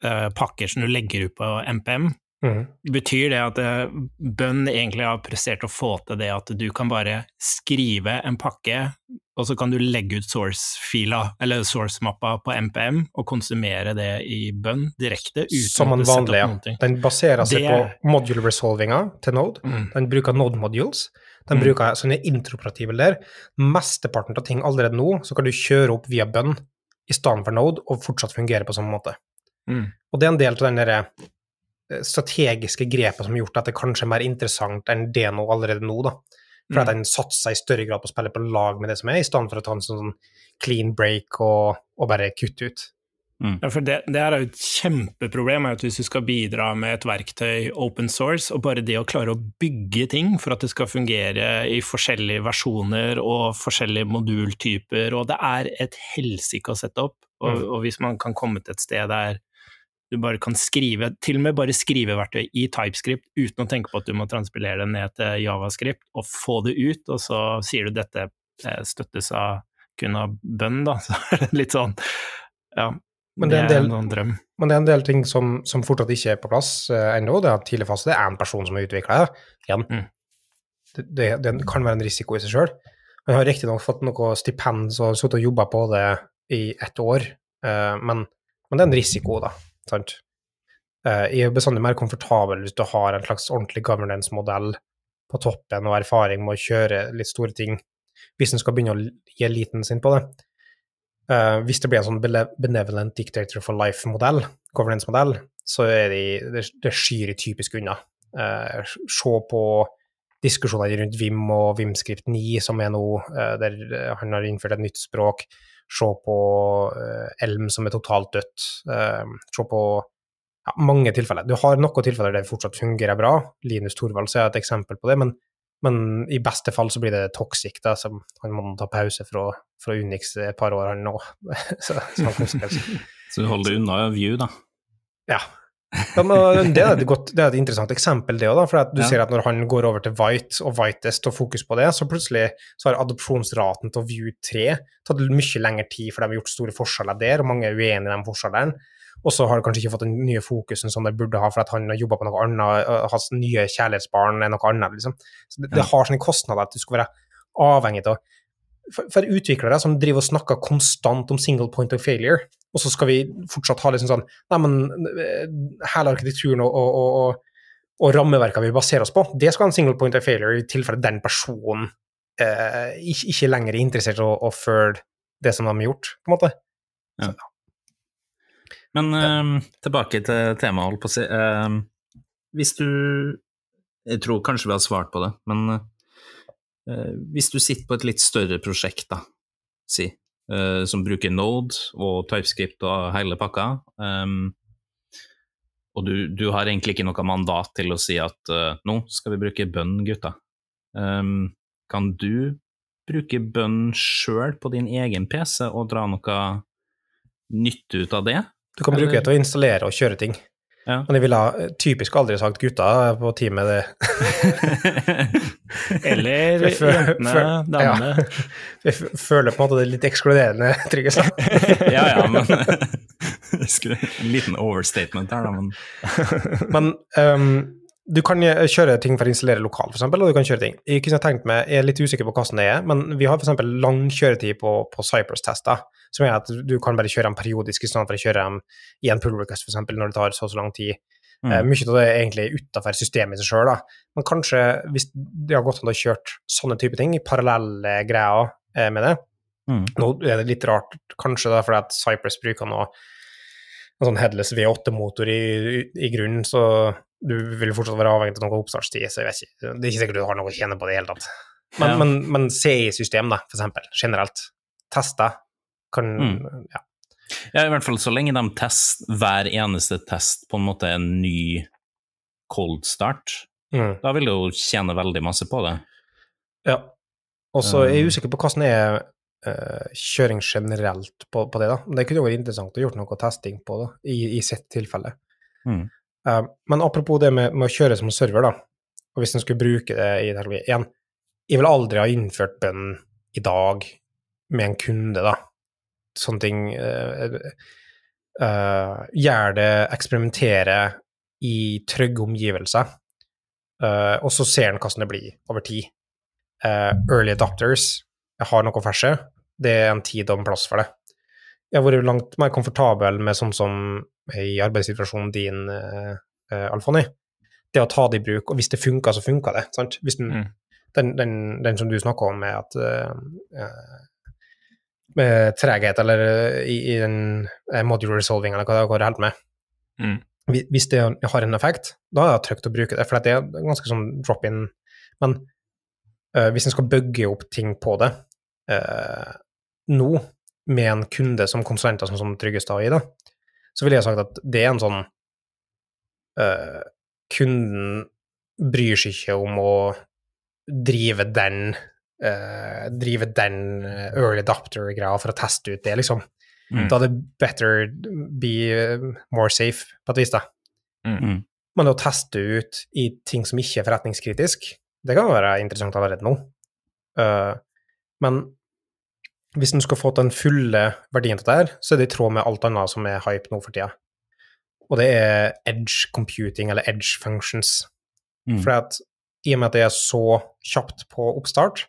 pakker som du legger ut på MPM, Mm. Betyr det at eh, bønn egentlig har prestert å få til det at du kan bare skrive en pakke, og så kan du legge ut source-mappa på MPM, og konsumere det i bønn direkte? Som en vanlig, ja. Den baserer seg det... på module resolvinga til Node. Mm. Den bruker Node modules. Den mm. bruker sånne interoperative der. Mesteparten av ting allerede nå, så kan du kjøre opp via bønn i stedet for Node, og fortsatt fungere på samme måte. Mm. Og det er en del av den derre strategiske grepet som har gjort at det kanskje er mer interessant enn det nå allerede nå. da. For mm. at den satser i større grad på å spille på lag med det som er, i stedet for å ta en sånn clean break og, og bare kutte ut. Mm. Ja, for det, det, er jo et kjempeproblem at hvis du skal bidra med et verktøy open source, og bare det å klare å bygge ting for at det skal fungere i forskjellige versjoner og forskjellige modultyper, og det er et helsike å sette opp. Og, mm. og hvis man kan komme til et sted der du bare kan skrive, til og med bare skrive verktøy i TypeScript uten å tenke på at du må transpilere det ned til Javascript, og få det ut, og så sier du dette eh, støttes av kun av bønn, da. [LAUGHS] Så er det litt sånn Ja, men det, det er, en drøm. Men det er en del ting som, som fortsatt ikke er på plass eh, ennå. Det er tidlig fase, det er én person som har utvikla det. Igjen. Mm. Det, det, det, kan være en risiko i seg sjøl. Jeg har riktignok fått noe stipend og sittet og jobba på det i ett år, eh, men, men det er en risiko, da. Sant? Uh, jeg er bestandig mer komfortabel hvis du har en slags ordentlig governance-modell på toppen og erfaring med å kjøre litt store ting, hvis en skal begynne å gi eliten sin på det. Uh, hvis det blir en sånn benevolent dictator for life-modell, governance-modell, så er det, det, det skyr typisk unna. Uh, se på diskusjoner rundt Vim og Vimskript 9, som er nå, uh, der han har innført et nytt språk se på eh, Elm som er totalt dødt, eh, se på ja, mange tilfeller. Du har noen tilfeller der det fortsatt fungerer bra. Linus Thorvald er et eksempel på det, men, men, i beste fall så blir det toxic. Da, så han må ta pause fra, fra Unix et par år, han nå. [LAUGHS] så, så, [LAUGHS] så du holder unna View, da? Ja, ja, det, er et godt, det er et interessant eksempel, det òg. For du ja. ser at når han går over til White og Whitest og fokus på det, så plutselig så har adopsjonsraten til View 3 tatt mye lengre tid, for de har gjort store forskjeller der, og mange er uenig i de forskjellene. Og så har de kanskje ikke fått den nye fokusen som det burde ha, for at han har jobba på noe annet, hans nye kjærlighetsbarn er noe annet. liksom. Så det, det har sånne kostnader at du skal være avhengig av for, for, utviklere som driver og snakker konstant om single point of failure, og så skal vi fortsatt ha liksom sånn Nei, men eh, hele arkitekturen og, og, og, og rammeverkene vi baserer oss på, det skal ha en single point of failure i tilfelle den personen eh, ikke, ikke lenger er interessert i å, å følge det som de har gjort, på en måte. Men eh, tilbake til temaet, holdt på å si. Eh, hvis du Jeg tror kanskje vi har svart på det, men eh, hvis du sitter på et litt større prosjekt, da, si, eh, som bruker Node og TypeScript og hele pakka, eh, og du, du, har egentlig ikke noe mandat til å si at uh, nå skal vi bruke bønn, gutta. Um, kan du bruke bønn sjøl på din egen PC og dra noe nytte ut av det? Du kan bruke det til å installere og kjøre ting. Ja. Men jeg ville typisk aldri sagt gutta på teamet, det. [LAUGHS] [LAUGHS] Eller jentene, damene. Ja. [LAUGHS] Jeg føler på en måte det er litt ekskluderende, [LAUGHS] Trygve. ja, ja, men En liten overstatement her, da, men Men um, du kan kjøre ting for å installere lokalt, f.eks., og du kan kjøre ting. Jeg kunne tenkt meg, jeg er litt usikker på hvordan det er, men vi har f.eks. lang kjøretid på, på Cypress-tester, som er at du kan bare kjøre dem periodisk i stedet for å kjøre dem i en pull request, f.eks., når det tar så og så lang tid. Mm. Uh, mye av det er egentlig utafor systemet i seg sjøl, men kanskje hvis det har gått an å kjørt sånne type ting, parallelle greier uh, med det mm. Nå er det litt rart, kanskje da, fordi at Cypress bruker noe en sånn headless V8-motor i, i, i, grunnen, så du vil fortsatt være avhengig av noe oppstartstid, så jeg vet ikke, det er ikke sikkert du har noe å tjene på det i hele tatt. Men, ja. men, men CI-system, da, for eksempel, generelt, tester, kan mm. ja. Ja. i hvert fall så lenge de test, hver eneste test på en måte er en ny cold start, mm. da vil du jo tjene veldig masse på det. Ja, og så er jeg um. usikker på hvordan er uh, kjøring generelt på, på, det. da. Det kunne jo vært interessant å gjøre noe testing på det, i, i sitt tilfelle. Mm. Uh, men apropos det med, med, å kjøre som server, da, og hvis en skulle bruke det i det igjen Jeg vil aldri ha innført bønn i dag med en kunde, da. Sånne ting uh, Gjør det, eksperimentere i trygge omgivelser, og så ser en hvordan det blir over tid. early adopters har noe for det er en tid og en plass for det. Jeg har vært langt mer komfortabel med sånn som i arbeidssituasjonen din, uh, Alfoni. Det å ta det i bruk, og hvis det funker, så funker det. sant? Hvis den, mm. den, den, den, som du snakker om med at uh, treghet, eller i, i den modular resolving, eller hva det går helt med. Mm. Hvis det har en effekt, da er det trygt å bruke det, for det er ganske sånn drop-in. Men uh, hvis en skal bygge opp ting på det, uh, nå, med en kunde som konsulenter, sånn som Tryggestad i, det, så ville jeg sagt at det er en sånn uh, Kunden bryr seg ikke om å drive den eh, drive den early adopter-greia for å teste ut det, liksom. Mm. Da er det better be more safe, på et vis, da. Mm. mm. Men å teste ut i ting som ikke er forretningskritisk, det kan være interessant allerede nå. Uh, men hvis en skal få den fulle verdien av det her, så er det i tråd med alt annet som er hype nå for tida. Og det er edge computing, eller edge functions. Mm. For at, i og med at det er så kjapt på oppstart,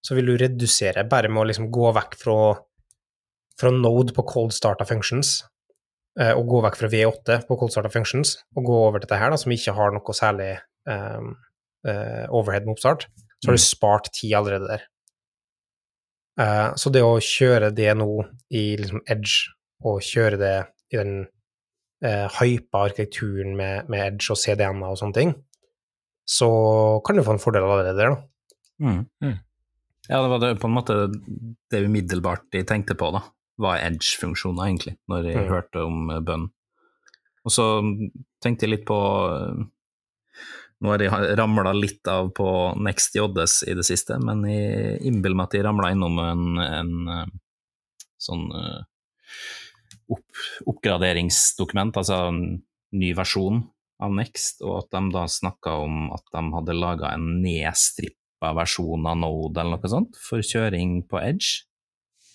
så vil du redusere bare med å liksom gå vekk fra, fra node på cold start functions, eh, og gå vekk fra V8 på cold start functions, og gå over til dette her, da, som ikke har noe særlig um, uh, overhead med oppstart, så har du mm. spart tid allerede der. Uh, så det å kjøre det nå i liksom Edge, og kjøre det i den uh, hypa arkitekturen med, med, Edge og CDN-er og sånne ting, så kan du få en fordel allerede der, da. Mm. Mm. Ja, det var det, på en måte det umiddelbart de tenkte på, da, var Edge-funksjoner, egentlig, når jeg mm. hørte om uh, bønn. Og så tenkte jeg litt på nå har jeg ramla litt av på Next JS i det siste, men jeg innbiller meg at jeg ramla innom en, en, eh, sånn eh, opp, oppgraderingsdokument, altså en ny versjon av Next, og at de da snakka om at de hadde laga en nedstrippa versjon av Node eller noe sånt for kjøring på Edge.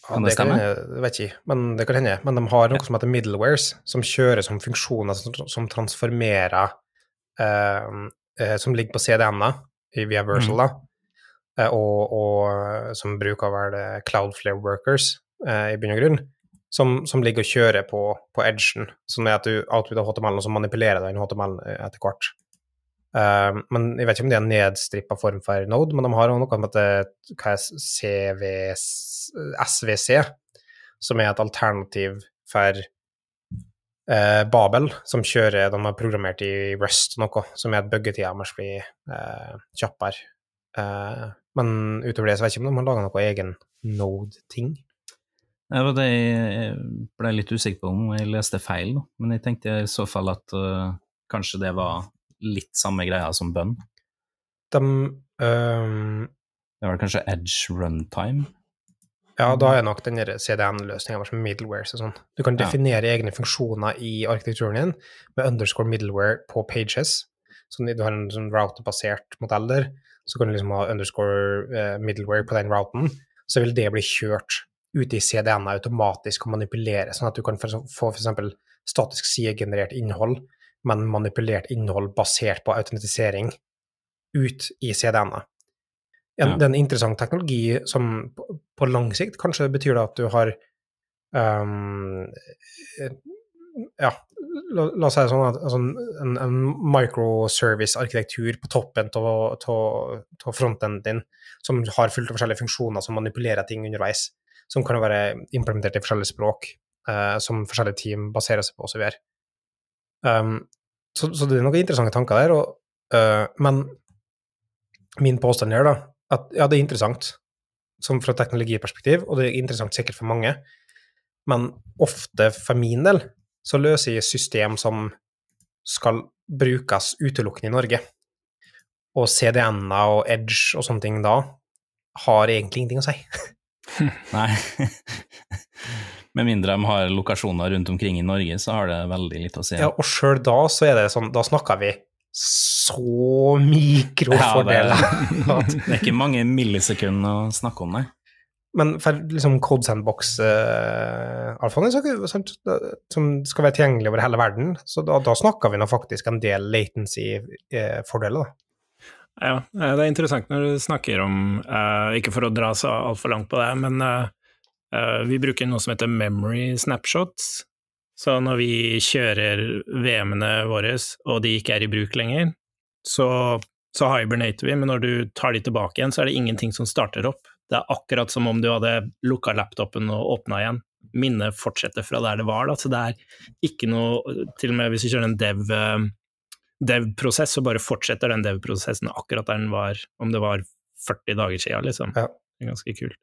Kan ja, det, det stemme? Kan vet ikke, men det kan hende. Men de har noe som heter middlewares, som kjører som funksjoner som, som transformerer eh, eh, som ligger på CDN-er via Versal, mm. eh, og, og, som bruker vel Cloudflare Workers eh, i bunn og grunn, som, som, ligger og kjører på, på edgen, som er at du outputer HTML-en, og så manipulerer den HTML-en etter hvert. Uh, men Jeg vet ikke om det er en nedstrippa form for Node, men de har noe som heter er SVC, som er et alternativ for uh, Babel, som kjører De har programmert i Rust noe, som er at buggetida deres blir uh, kjappere. men utover det så vet jeg ikke om de har laga noe egen Node-ting. Det var det jeg ble litt usikker på om jeg leste feil, men jeg tenkte i så fall at uh, kanskje det var litt samme greia som bønn. De um, Det var kanskje Edge runtime? Ja, da er nok den CDN-løsninga som middlewares og sånn. Du kan definere ja. egne funksjoner i arkitekturen din med underscore middleware på pages. Så du har en sånn route-basert modell der, så kan du liksom ha underscore uh, middleware på den routen, så vil det bli kjørt ute i CDN automatisk og manipulere, sånn at du kan få f.eks. statisk sidegenerert innhold, men manipulert innhold basert på autentisering ut i CDN-a. Ja. Det er en interessant teknologi som på, lang sikt kanskje betyr at du har um, Ja, la, la, oss si det sånn at altså, en, en microservice-arkitektur på toppen av fronten din, som har fullt av forskjellige funksjoner som manipulerer ting underveis som kan være implementert i forskjellige språk, uh, som forskjellige team baserer seg på osv. Um, så, så det er noen interessante tanker der, og, uh, men min påstand er da at ja, det er interessant som fra teknologiperspektiv, og det er interessant sikkert for mange, men ofte for min del så løser jeg system som skal brukes utelukkende i Norge. Og CDN-er og Edge og sånne ting da har egentlig ingenting å si. [LAUGHS] Nei. Med mindre de har lokasjoner rundt omkring i Norge, så har det veldig litt å si. Ja, og sjøl da så er det sånn, da snakker vi så mikrofordeler. Ja, [LAUGHS] det, det, er ikke mange millisekunder å snakke om, nei. Men for liksom Code Sandbox-alfaen, uh, som skal være tilgjengelig over hele verden, så da, da snakker vi nå faktisk en del latency-fordeler, da. Ja, eh, det er interessant når du snakker om, uh, ikke for å dra så altfor langt på det, men vi bruker noe som heter memory snapshots. Så når vi kjører VM-ene våre, og de ikke er i bruk lenger, så, så hibernater vi, men når du tar de tilbake igjen, så er det ingenting som starter opp. Det er akkurat som om du hadde lukka laptopen og åpna igjen. Minnet fortsetter fra der det var, da. så det er ikke noe Til og med hvis vi kjører en dev dev-prosess, så bare fortsetter den dev-prosessen akkurat der den var, om det var 40 dager siden, liksom. Ja. Det er ganske kult.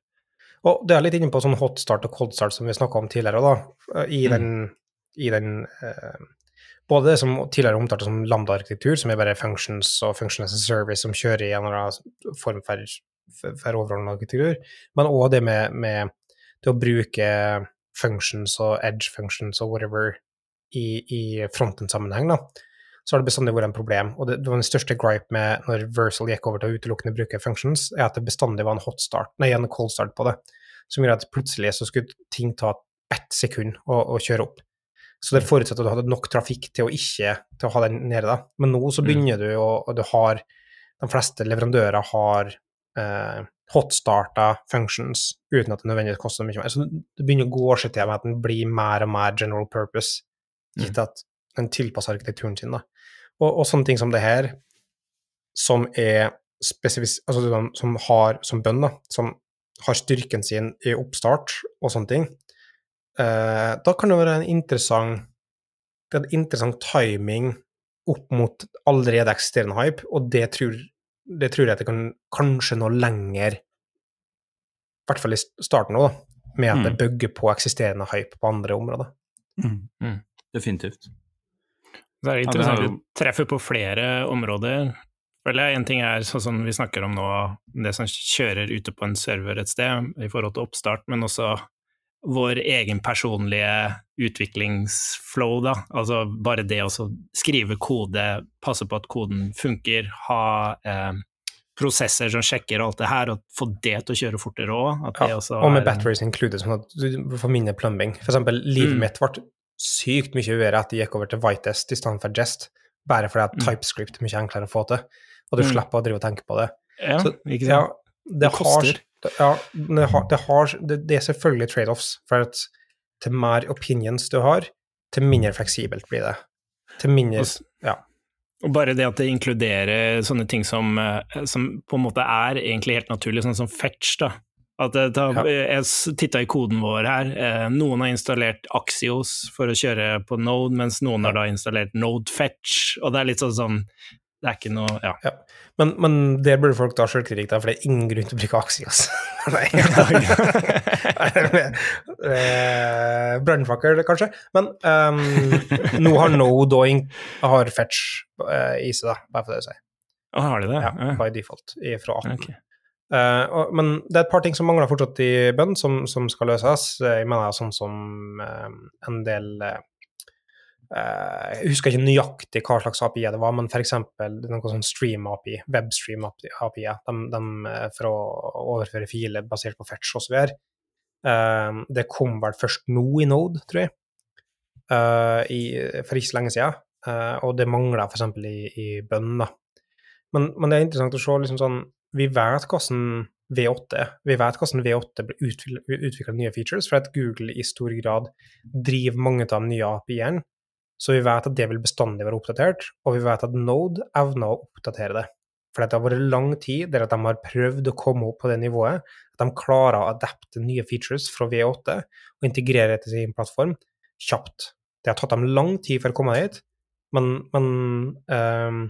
Og det er litt inne på sånn hotstart og coldstart som vi snakka om tidligere, da. I mm. den, i den eh, Både det som tidligere omtalte som lambda-arkitektur, som er bare functions og function as a service som kjører i en eller annen form for, for, for overordnet arkitektur, men òg det med, med, det å bruke functions og edge functions og whatever i, i fronten-sammenheng, da så har det bestandig vært en problem. Og det, det var den største gripe med når Versal gikk over til å utelukkende bruke functions, er at det bestandig var en hot start, nei, en cold start på det, som gjorde at plutselig så skulle ting ta ett sekund å, å kjøre opp. Så det forutsetter at du hadde nok trafikk til å ikke til å ha den nede, da. Men nå så mm. begynner mm. du, å og du har De fleste leverandører har eh, hotstarta functions uten at det nødvendigvis koster mye mer. Så det begynner å gå seg til med at den blir mer og mer general purpose, gitt mm. at den tilpasser arkitekturen sin. da. Og, og, sånne ting som det her, som er spesifis... altså som har som bønn, da, som har styrken sin i oppstart og sånne ting, eh, da kan det være en interessant det er en interessant timing opp mot allerede eksisterende hype, og det tror, det tror jeg at det kan kanskje nå lenger, i hvert fall i starten nå, med at mm. det bygger på eksisterende hype på andre områder. Mm. Mm. Definitivt. Det er interessant ja, du treffer på flere områder. En ting er sånn som vi snakker om nå, det som kjører ute på en server et sted i forhold til oppstart, men også vår egen personlige utviklingsflow, da. Altså bare det å skrive kode, passe på at koden funker, ha eh, prosesser som sjekker alt det her, og få det til å kjøre fortere òg. Ja, og med batteries included, sånn at du får mindre plumbing. For eksempel, livet mm. mitt ble sykt mye uere at de gikk over til Whitest i stedet for Jest, bare fordi at mm. TypeScript er mye enklere å få til, og du mm. slipper å drive og tenke på det. Ja, Så, ikke sant? Ja, det, det koster. Har, ja, det, har, det, har, det, er selvfølgelig trade-offs, for at til mer opinions du har, til mindre fleksibelt blir det. Til mindre Ja. Og bare det at det inkluderer sånne ting som, eh, som på en måte er egentlig helt naturlig, sånn som fetch, da. At det, da, Ja. Jeg titta i koden vår her. Eh, noen har installert Axios for å kjøre på Node, mens noen har da installert Node Fetch. Og det er litt sånn sånn Det er ikke noe Ja. Men, men der burde folk da, for det er ingen grunn til å bruke Axios. [LAUGHS] Nei. [LAUGHS] [LAUGHS] Eh, Brannfakkel, kanskje. Men um, nå har Node og har Fetch uh, i seg, da, bare for det å si. Har de det? Ja, Ja. by default, fra 18. Ok. Eh, og, men det er et par ting som mangler fortsatt i bønn, som, som skal løses. Eh, Jeg mener sånn som uh, en del eh, Jeg husker ikke nøyaktig hva slags API det var, men f.eks. noe sånn stream-API, webstream-API, de, de, for å overføre filer basert på fetch osv. Uh, det kom vel først nå i Node, tror jeg, i, for ikke så lenge siden. Og det mangler f.eks. i, i bønn. da. Men, men det er interessant å se liksom sånn Vi vet hvordan V8 er. Vi vet hvordan V8 blir utvikla nye features, for at Google i stor grad driver mange av de nye API-ene. Så vi vet at det vil bestandig være oppdatert, og vi vet at Node evner å oppdatere det. For det har vært lang tid der at de har prøvd å komme opp på det nivået at de klarer å adapte nye features fra V8 og integrere det til sin plattform kjapt. Det har tatt dem lang tid for å komme dit, men, men ehm,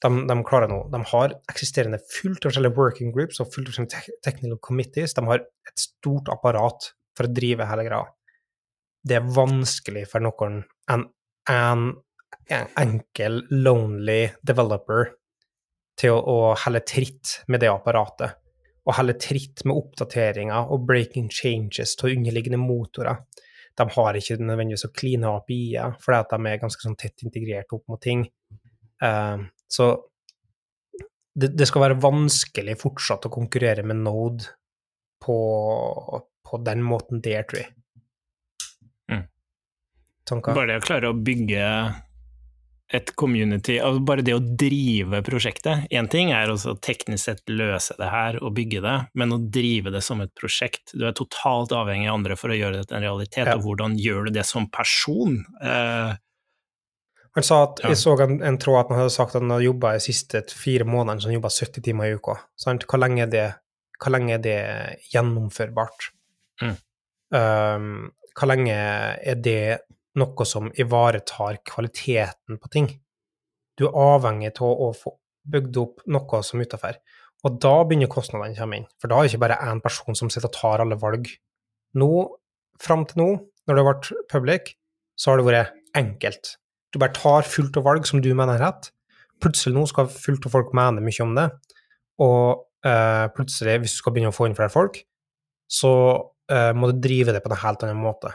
de, de klarer nå. De har eksisterende fullt av forskjellige working groups og fullt av forskjellige technical committees. De har et stort apparat for å drive hele greia. Det er vanskelig for noen, en, en, en enkel, lonely developer, til å, å helle tritt med det apparatet. Og helle tritt med oppdateringer og breaking changes til underliggende motorer. De har ikke nødvendigvis å kline API-er, fordi at de er ganske sånn tett integrert opp mot ting. Eh, så det, det skal være vanskelig fortsatt å konkurrere med Node på, på den måten der, tror jeg. Mm. Tanker? Bare det å klare å bygge et community, altså bare det å drive prosjektet. Én ting er å teknisk sett løse det her og bygge det, men å drive det som et prosjekt Du er totalt avhengig av andre for å gjøre det til en realitet, Ja. og hvordan gjør du det som person? Eh, Han sa at jeg så en, en tråd at han hadde sagt at han hadde jobba de siste fire månedene, så han jobba 70 timer i uka. Sant? Hvor lenge er det, hvor lenge er det gjennomførbart? Mm. Um, hvor lenge er det noe som ivaretar kvaliteten på ting? Du er avhengig av å få bygd opp noe som utafor. Og da begynner kostnadene å komme inn. For da er det ikke bare én person som sitter og tar alle valg. Nå, fram til nå, når det har vært public, så har det vært enkelt. Du bare tar fullt av valg som du mener er rett. Plutselig nå skal fullt av folk mene mye om det, og eh, plutselig, hvis du skal begynne å få inn flere folk, så eh, må du drive det på en helt annen måte.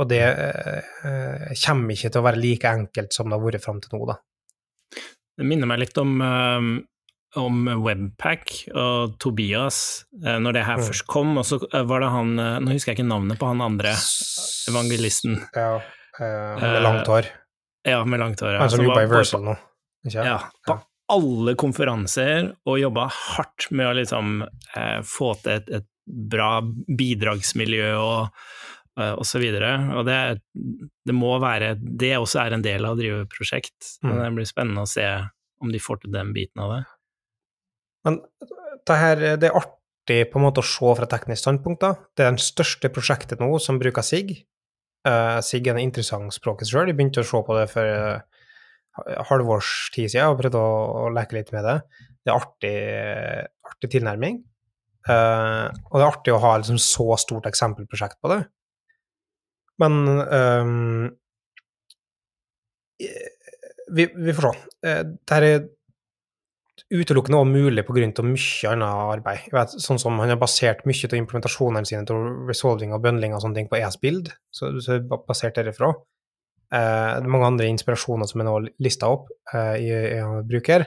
Og det eh, kommer ikke til å være like enkelt som det har vært fram til nå, da. Det minner meg litt om, om Webpack og Tobias, når det her Mm. først kom, og så var det han Nå husker jeg ikke navnet på han andre evangelisten. Ja, eh, med langt hår. Ja, med langt hår. ja, Altså, som i nå. Ikke? Ja, på alle konferanser, og jobba hardt med å liksom eh, få til et, et bra bidragsmiljø og, eh, og så videre. Og det, det må være Det også er en del av å drive prosjekt. Men Mm. det blir spennende å se om de får til den biten av det. Men det, her, det er artig på en måte å se fra teknisk standpunkt. da. Det er den største prosjektet nå som bruker SIG. Uh, Siggen er interessant språk i seg sjøl. Jeg begynte å se på det for uh, halvårs tid siden og prøvde å, å leke litt med det. Det er artig, artig tilnærming. Uh, og det er artig å ha liksom så stort eksempelprosjekt på det. Men um, vi, vi får se. Uh, Dette er utelukkende også mulig av mye annet arbeid. Jeg vet, sånn som Han har basert mye av implementasjonene sine til resolving og bundling og sånne ting på ES-bild, så, så er basert derifra. Eh, mange andre inspirasjoner som er nå lista opp eh, i, i bruker.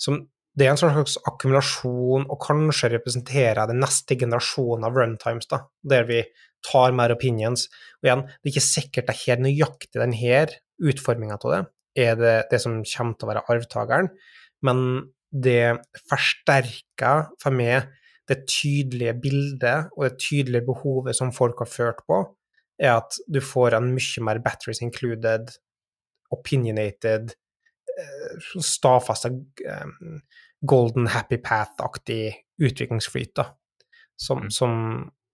Som, det er en slags akkumulasjon og kanskje representerer den neste generasjonen av runtimes, da, der vi tar mer opinions. Og igjen, det er ikke sikkert det er helt nøyaktig denne utforminga av det er det, det som kommer til å være arvtakeren, men det forsterker for meg det tydelige bildet og det tydelige behovet som folk har ført på, er at du får en mye mer batteries included, opinionated, stadfesta um, golden happy path-aktig utviklingsflyt, da. Som, Mm. som,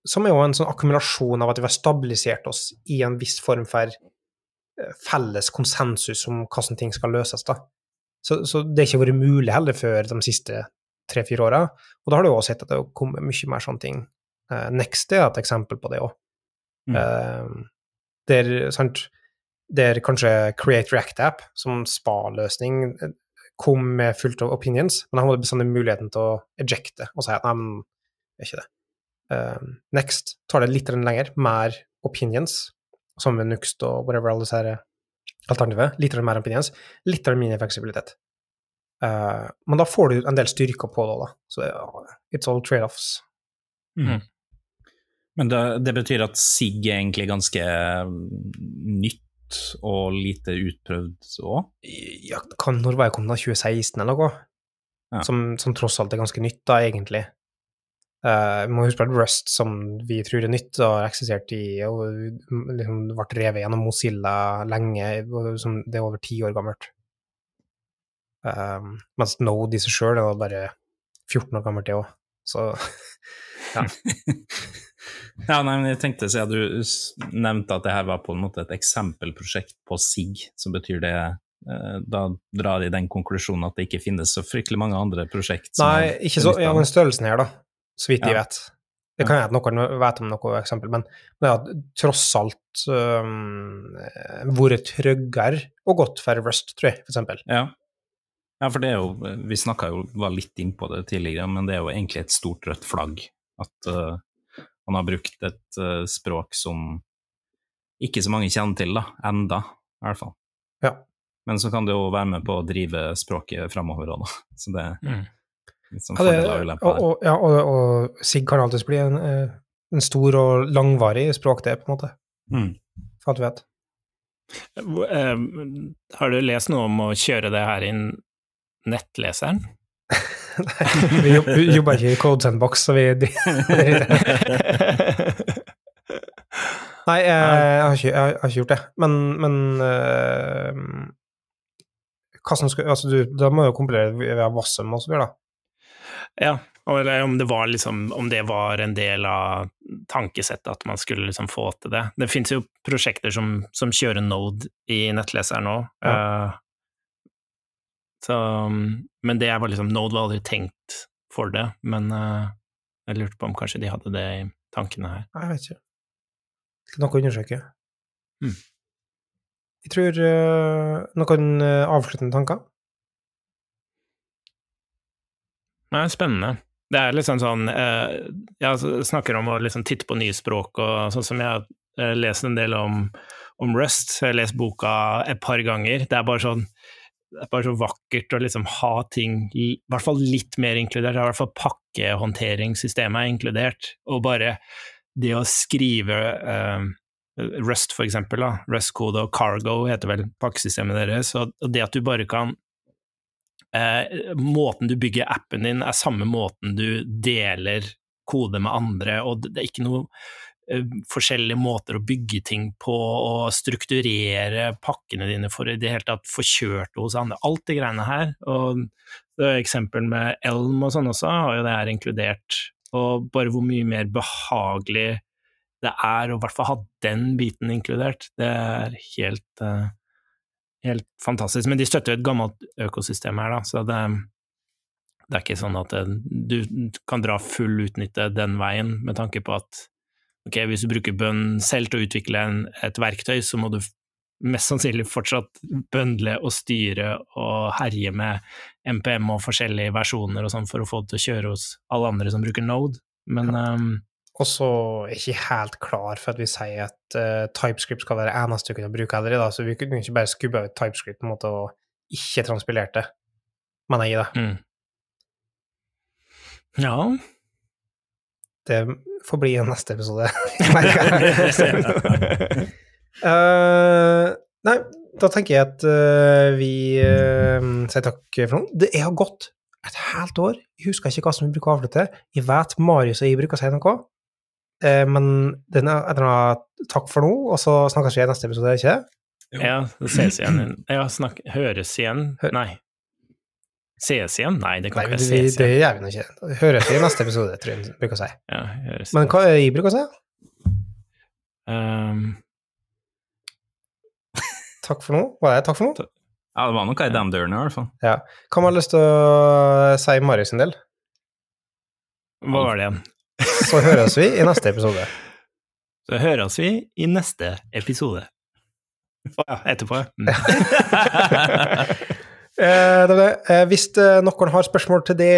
som er jo en sånn akkumulasjon av at vi har stabilisert oss i en viss form for eh, felles konsensus om hvordan ting skal løses, da. Så, så det har ikke vært mulig heller før de siste tre-fire åra. Og da har du òg sett at det har kommet mye mer sånne ting. Uh, Next er et eksempel på det òg. Mm. der, sant, der kanskje Create React-app, som spa-løsning, eh, kom med fullt av opinions, men han hadde bestandig muligheten til å ejecte og si at nei, men det er ikke det. Uh, Next tar det litt lenger, mer opinions, som med Nuxt og whatever alle disse her alternativet. Litt mer opinions, litt mindre fleksibilitet. Uh, men da får du en del styrker på det, da. Så uh, it's all trade-offs. Mm. Men det, det betyr at SIG er egentlig ganske mm, nytt og lite utprøvd òg? ja, kan, når var jeg kommet da? 2016 eller noe? Ja. Som, som tross alt er ganske nytt, da, egentlig. Vi må huske på at Rust, som vi tror er nytt, har eksistert i og liksom ble revet gjennom Mozilla lenge, og som det er over ti år gammelt. Um, mens Node i seg sjøl er bare 14 år gammelt, det òg. Så [LAUGHS] [LAUGHS] Ja, nei, men jeg tenkte siden du nevnte at det her var på en måte et eksempelprosjekt på SIG, så betyr det eh, Da drar de den konklusjonen at det ikke finnes så fryktelig mange andre prosjekt Nei, ikke så Ja, men størrelsen her, da, så vidt jeg Ja. vet. Det kan jeg at noen vet om noe eksempel, men det har tross alt um, vært tryggere og godt for Rust, tror jeg, for eksempel. Ja. ja, for det er jo Vi snakka jo var litt inn på det tidligere, men det er jo egentlig et stort rødt flagg at uh, man har brukt et uh, språk som ikke så mange kjenner til, da. Enda, i hvert fall. Ja. Men så kan det jo være med på å drive språket framover òg, da. Så det Mm. Litt sånn Ja, det, og og, ja, og, og SIG kan alltids bli en, eh, en stor og langvarig språk, det, på en måte, Mm. for alt vi vet. Eh, Har du lest noe om å kjøre det her inn nettleseren? Nei, [LAUGHS] vi jobb- vi jobber ikke i Code Sandbox, så [LAUGHS] vi Nei, jeg, jeg har ikke, jeg har ikke gjort det. Men, men uh, hva som skal, altså du, Da må jo kompilere via Wassum og så videre, da. Ja, og eller om det var liksom Om det var en del av tankesettet at man skulle liksom få til det. Det fins jo prosjekter som, som kjører Node i nettleseren nå. eh, så Men det var liksom Node var aldri tenkt for det, men uh, jeg lurte på om kanskje de hadde det i tankene her. Nei, Jeg vet ikke. Det er Noe å undersøke. Mm. Jeg tror uh, noen uh, avsluttende tanker? Nei, spennende. Det er liksom sånn eh, Jeg snakker om å liksom titte på nye språk, og sånn som jeg har eh, lest en del om, om Rust. Jeg har lest boka et par ganger. Det er bare sånn det er bare så vakkert å liksom ha ting i hvert fall litt mer inkludert. I hvert fall pakkehåndteringssystemet er inkludert. Og bare det å skrive eh, Rust, for eksempel, da. Rust-kode og Cargo heter vel pakkesystemet deres. Og det at du bare kan eh, Måten du bygger appen din, er samme måten du deler kode med andre, og det er ikke noe eh, forskjellige måter å bygge ting på og strukturere pakkene dine for i det hele tatt få kjørt det hos andre. Alt de greiene her. Og eksempel med Elm og sånn også, har jo det her inkludert. Og bare hvor mye mer behagelig det er å i hvert fall ha den biten inkludert. Det er helt, eh, helt fantastisk. Men de støtter jo et gammelt økosystem her, da, så det, det er ikke sånn at det, du kan dra full utnytte den veien, med tanke på at ok, hvis du bruker bønn selv til å utvikle en, et verktøy, så må du mest sannsynlig fortsatt bøndle og styre og herje med MPM og forskjellige versjoner og sånn for å få det til å kjøre hos alle andre som bruker Node. Men ehm, Og så er jeg ikke helt klar for at vi sier at uh, TypeScript skal være eneste du kunne bruke heller, da. så vi kunne ikke bare skubbe ut TypeScript på en måte og ikke transpilert det, mener jeg, da. mm. Ja, Det får bli en neste episode. [LAUGHS] [LAUGHS] uh. Nei, da tenker jeg at uh, vi sier takk for nå. Det har gått et helt år. Jeg husker ikke hva som vi bruker å avslutte. Jeg vet Marius og jeg bruker å si noe. Eh, men den er, er takk for nå, og så snakkes vi i neste episode, ikke Ja, det ses igjen. [CLEARS THROAT] Ja, snakk, høres igjen? Hør- Nei. Ses igjen? Nei, det kan Nei, ikke være ses det igjen. gjør vi nå ikke. Høres igjen i neste episode, tror jeg jeg bruker å si. Ja, høres Men hva er det jeg bruker å si? Um, Takk for nå? Var det takk for nå? Ja, det var noe i den døren i hvert fall. Ja. Hva man lyst til å si Marius sin del? hva var det igjen? Så høres vi i neste episode. Så høres vi i neste episode. Å ja, etterpå. Mm. [LAUGHS] Eh, det det. Eh, hvis eh, noen har spørsmål til det,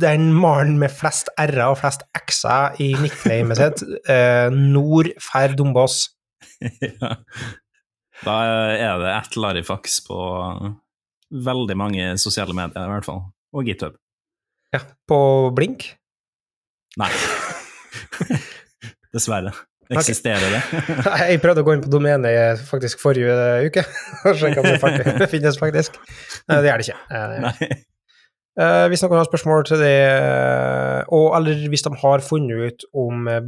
den mannen med flest r-er og flest x-er i nicknamet sitt, eh, Nord fer Dombås. ja. Da er det ett Larifax på veldig mange sosiale medier, i hvert fall. Og GitHub. Ja, på Blink. Nei. [LAUGHS] Dessverre. Eksisterer det? [LAUGHS] Jeg prøvde å gå inn på domenet faktisk forrige uke [LAUGHS] og sjekke om det faktisk finnes, faktisk. Nei, det gjør det ikke. Eh, Nei. Eh, hvis noen har spørsmål til det, og eller hvis de har funnet ut om uh,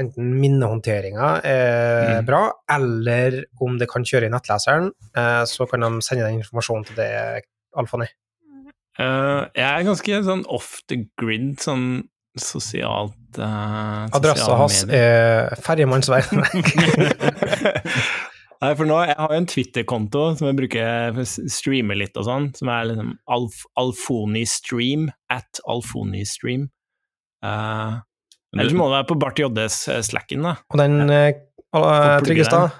enten minnehåndteringa er Mm. bra, eller om det kan kjøre i nettleseren, uh, så kan de sende den informasjonen til det, Alfani. Eh, jeg er ganske sånn off the grid, sånn sosialt uh, Adressa hans er Ferjemannsveien. [LAUGHS] [LAUGHS] Nei, for nå, Jeg har jo en Twitter-konto som jeg bruker for å streame litt og sånn, som er liksom Alf, Alfonistream, at Alfonistream. Uh, Ellers må det være på Bart JDs eh, Slacken, da. og den uh, Tryggestad,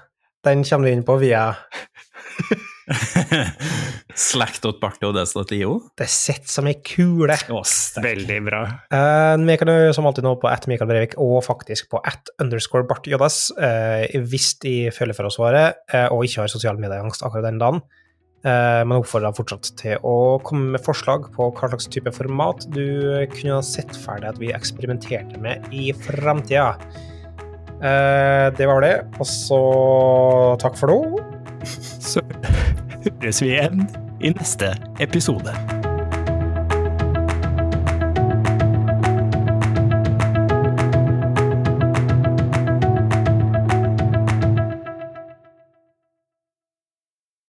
den kommer du inn på via [LAUGHS] [LAUGHS] Slack.bartodes.io? Det sitter som ei kule. Å. Veldig bra. Uh, vi kan jo som alltid nå på at Mikael Breivik, og faktisk på at underscore Bart JS, uh, hvis de føler for å svare, uh, og ikke har sosiale medieangst akkurat den dagen. Uh, men oppfordrer deg fortsatt til å komme med forslag på hva slags type format du kunne ha sett ferdig at vi eksperimenterte med i framtida. Uh, det var det. Og så takk for nå. Så [LAUGHS] høres vi igjen i neste episode.